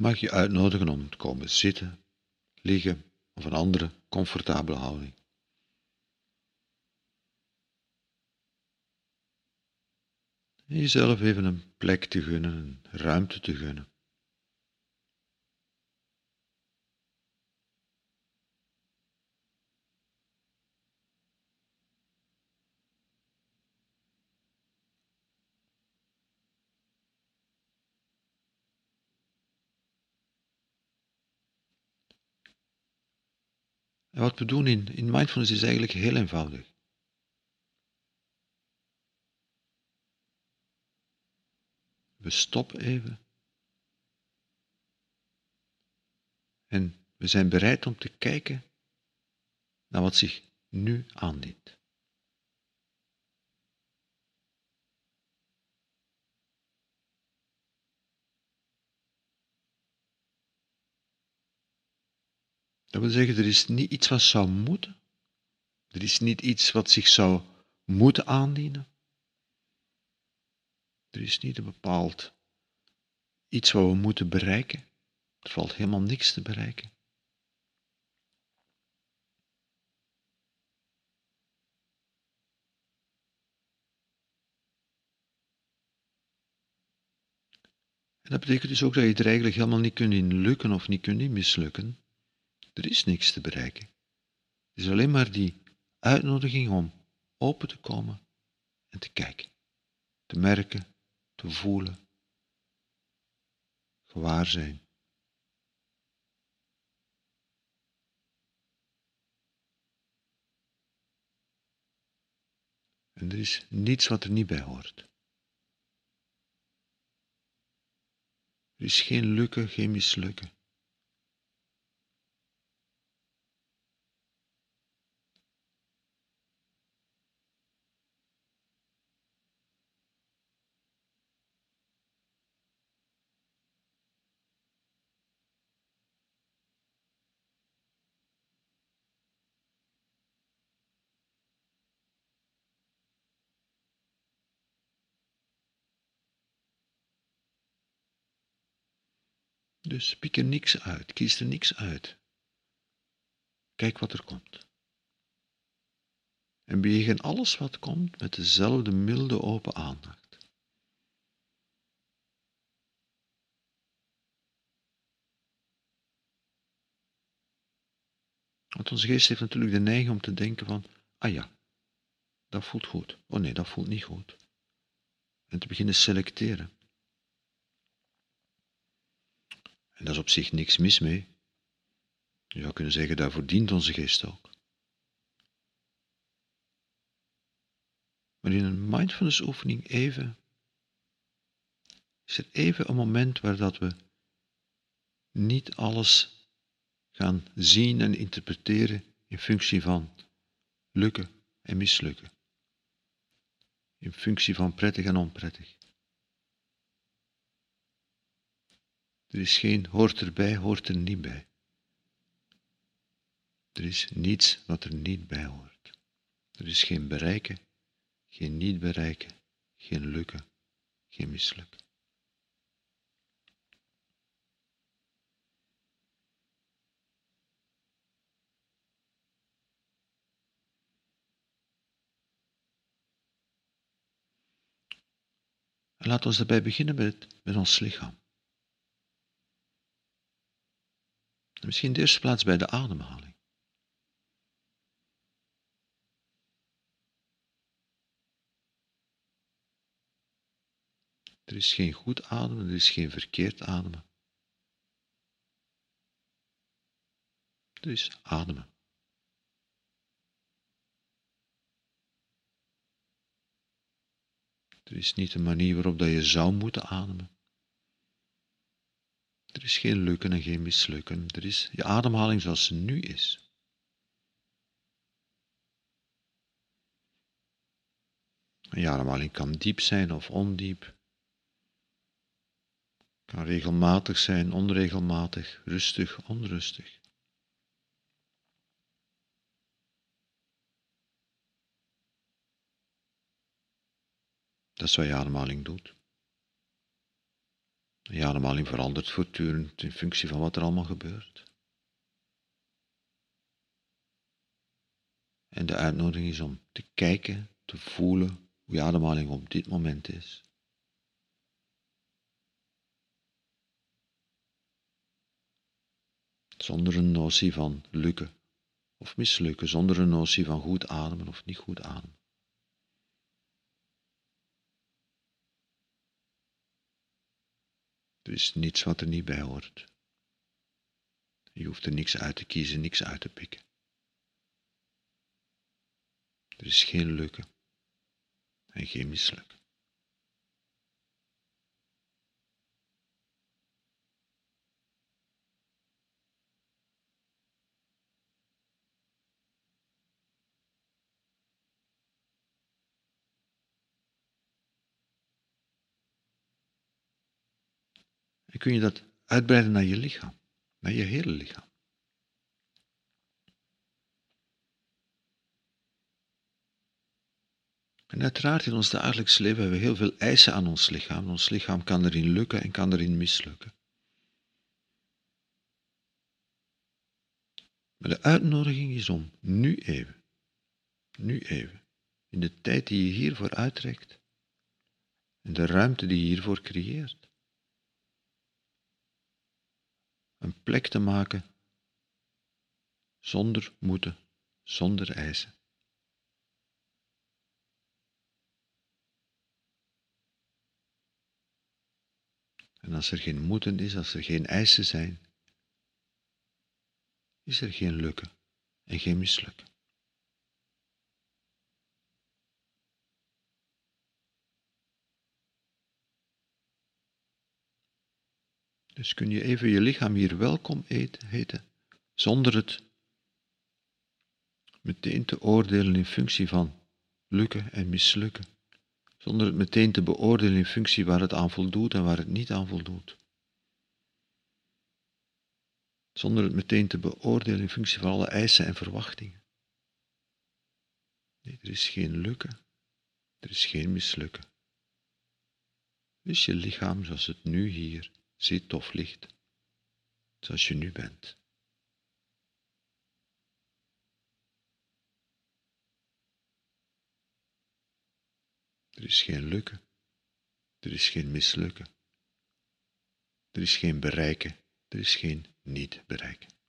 mag je uitnodigen om te komen zitten, liggen of een andere comfortabele houding. En jezelf even een plek te gunnen, een ruimte te gunnen. Wat we doen in, in mindfulness is eigenlijk heel eenvoudig. We stoppen even. En we zijn bereid om te kijken naar wat zich nu aandient. Dat wil zeggen, er is niet iets wat zou moeten. Er is niet iets wat zich zou moeten aandienen. Er is niet een bepaald iets wat we moeten bereiken. Er valt helemaal niks te bereiken. En dat betekent dus ook dat je er eigenlijk helemaal niet kunt in lukken of niet kunt mislukken. Er is niks te bereiken. Het is alleen maar die uitnodiging om open te komen en te kijken, te merken, te voelen, gewaar zijn. En er is niets wat er niet bij hoort. Er is geen lukken, geen mislukken. Dus piek er niks uit, kies er niks uit. Kijk wat er komt. En bejegen alles wat komt met dezelfde milde open aandacht. Want onze geest heeft natuurlijk de neiging om te denken van, ah ja, dat voelt goed. Oh nee, dat voelt niet goed. En te beginnen selecteren. En daar is op zich niks mis mee. Je zou kunnen zeggen, daarvoor dient onze geest ook. Maar in een mindfulness oefening even, is er even een moment waar dat we niet alles gaan zien en interpreteren in functie van lukken en mislukken. In functie van prettig en onprettig. Er is geen hoort erbij, hoort er niet bij. Er is niets wat er niet bij hoort. Er is geen bereiken, geen niet bereiken, geen lukken, geen mislukken. En laten we daarbij beginnen met, met ons lichaam. Misschien de eerste plaats bij de ademhaling. Er is geen goed ademen, er is geen verkeerd ademen. Er is ademen. Er is niet een manier waarop dat je zou moeten ademen. Er is geen lukken en geen mislukken. Er is je ademhaling zoals ze nu is. je ademhaling kan diep zijn of ondiep. Kan regelmatig zijn, onregelmatig, rustig, onrustig. Dat is wat je ademhaling doet. Je ademhaling verandert voortdurend in functie van wat er allemaal gebeurt. En de uitnodiging is om te kijken, te voelen hoe je ademhaling op dit moment is. Zonder een notie van lukken of mislukken, zonder een notie van goed ademen of niet goed ademen. Er is niets wat er niet bij hoort. Je hoeft er niks uit te kiezen, niks uit te pikken. Er is geen lukken en geen mislukken. En kun je dat uitbreiden naar je lichaam, naar je hele lichaam. En uiteraard in ons dagelijks leven hebben we heel veel eisen aan ons lichaam. Ons lichaam kan erin lukken en kan erin mislukken. Maar de uitnodiging is om nu even, nu even, in de tijd die je hiervoor uittrekt en de ruimte die je hiervoor creëert, een plek te maken zonder moeten, zonder eisen. En als er geen moeten is, als er geen eisen zijn, is er geen lukken en geen mislukken. Dus kun je even je lichaam hier welkom eten, heten, zonder het meteen te oordelen in functie van lukken en mislukken zonder het meteen te beoordelen in functie waar het aan voldoet en waar het niet aan voldoet. Zonder het meteen te beoordelen in functie van alle eisen en verwachtingen. Nee, er is geen lukken, er is geen mislukken. Is je lichaam zoals het nu hier zit of ligt, zoals je nu bent. Er is geen lukken. Er is geen mislukken. Er is geen bereiken. Er is geen niet bereiken.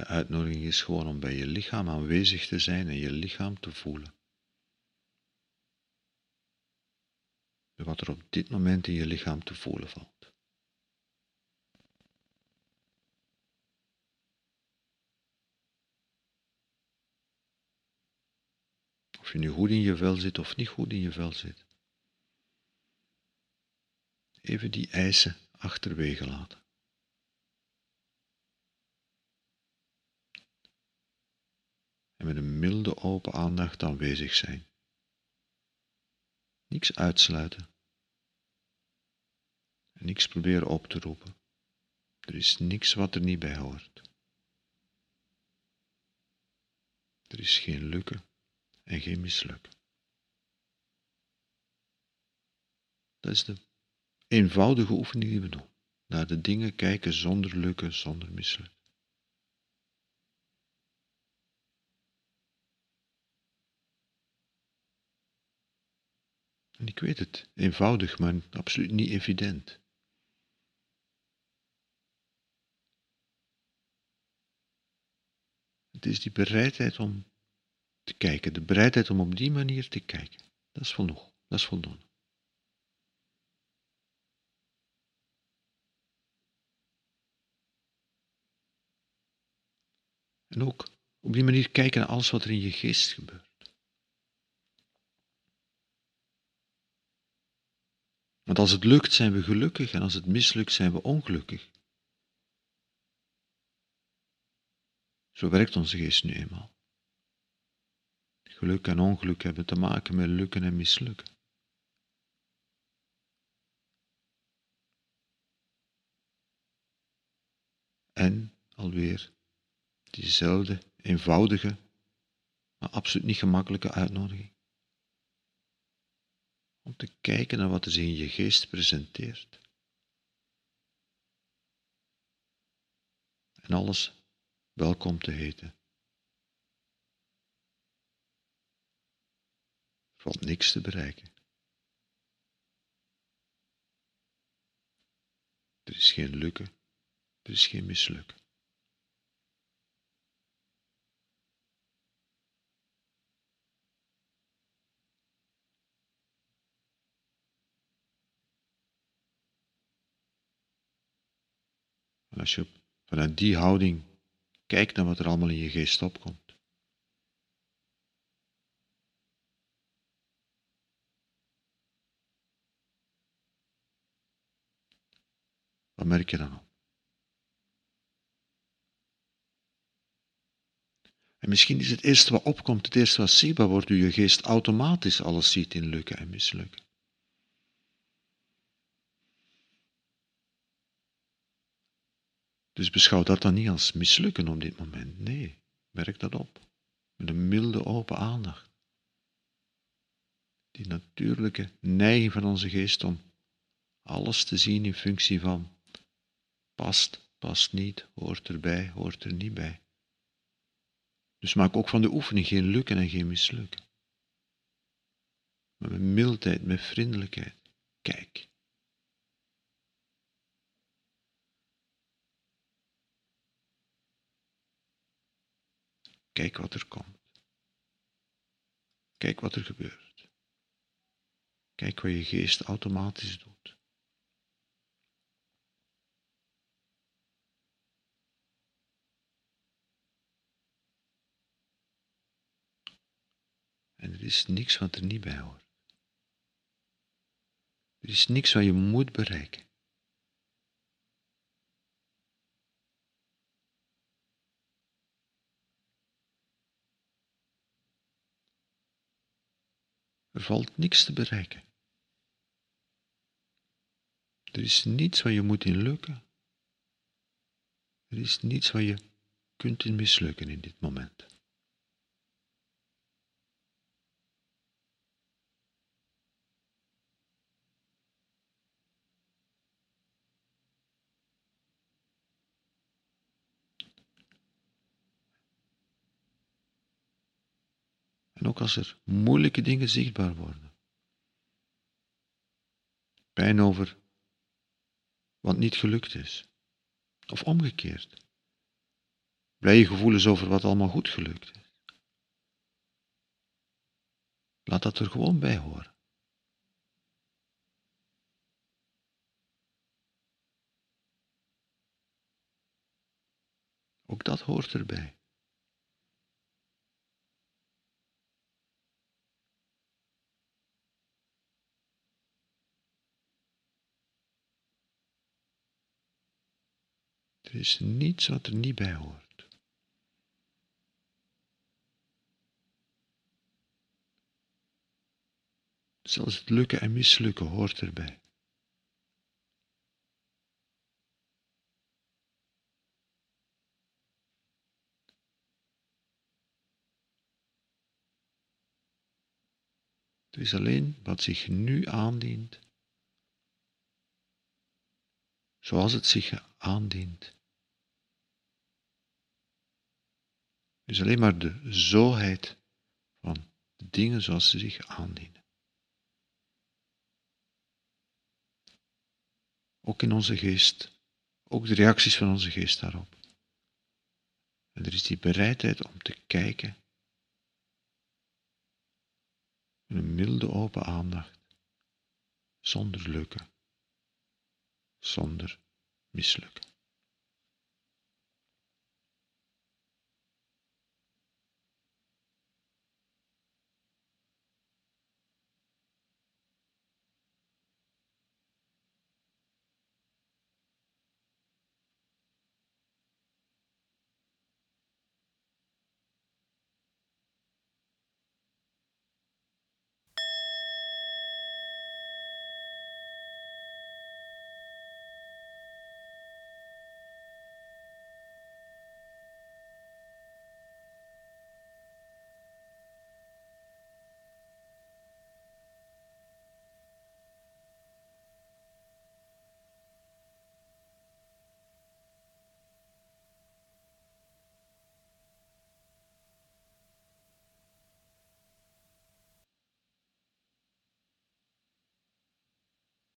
De uitnodiging is gewoon om bij je lichaam aanwezig te zijn en je lichaam te voelen. Wat er op dit moment in je lichaam te voelen valt. Of je nu goed in je vel zit of niet goed in je vel zit. Even die eisen achterwege laten. En met een milde open aandacht aanwezig zijn. Niks uitsluiten. En niks proberen op te roepen. Er is niks wat er niet bij hoort. Er is geen lukken en geen mislukken. Dat is de eenvoudige oefening die we doen. Naar de dingen kijken zonder lukken, zonder mislukken. En ik weet het, eenvoudig, maar absoluut niet evident. Het is die bereidheid om te kijken, de bereidheid om op die manier te kijken. Dat is genoeg, dat is voldoende. En ook op die manier kijken naar alles wat er in je geest gebeurt. Want als het lukt, zijn we gelukkig en als het mislukt, zijn we ongelukkig. Zo werkt onze geest nu eenmaal. Geluk en ongeluk hebben te maken met lukken en mislukken. En alweer diezelfde eenvoudige, maar absoluut niet gemakkelijke uitnodiging. Te kijken naar wat er zich in je geest presenteert. En alles welkom te heten. Er valt niks te bereiken. Er is geen lukken, er is geen mislukken. Als je vanuit die houding kijkt naar wat er allemaal in je geest opkomt. Wat merk je dan? En misschien is het eerste wat opkomt, het eerste wat zichtbaar wordt, je geest automatisch alles ziet in lukken en mislukken. Dus beschouw dat dan niet als mislukken op dit moment. Nee, merk dat op. Met een milde open aandacht. Die natuurlijke neiging van onze geest om alles te zien in functie van past, past niet, hoort erbij, hoort er niet bij. Dus maak ook van de oefening geen lukken en geen mislukken. Maar met mildheid, met vriendelijkheid. Kijk. Kijk wat er komt. Kijk wat er gebeurt. Kijk wat je geest automatisch doet. En er is niks wat er niet bij hoort. Er is niks wat je moet bereiken. Er valt niks te bereiken. Er is niets wat je moet in lukken. Er is niets wat je kunt in mislukken in dit moment. Als er moeilijke dingen zichtbaar worden. Pijn over wat niet gelukt is. Of omgekeerd. Blije gevoelens over wat allemaal goed gelukt is. Laat dat er gewoon bij horen. Ook dat hoort erbij. Er is niets wat er niet bij hoort. Zelfs het lukken en mislukken hoort erbij. Het is alleen wat zich nu aandient, zoals het zich aandient. Is alleen maar de zoheid van de dingen zoals ze zich aandienen. Ook in onze geest, ook de reacties van onze geest daarop. En er is die bereidheid om te kijken met een milde open aandacht, zonder lukken, zonder mislukken.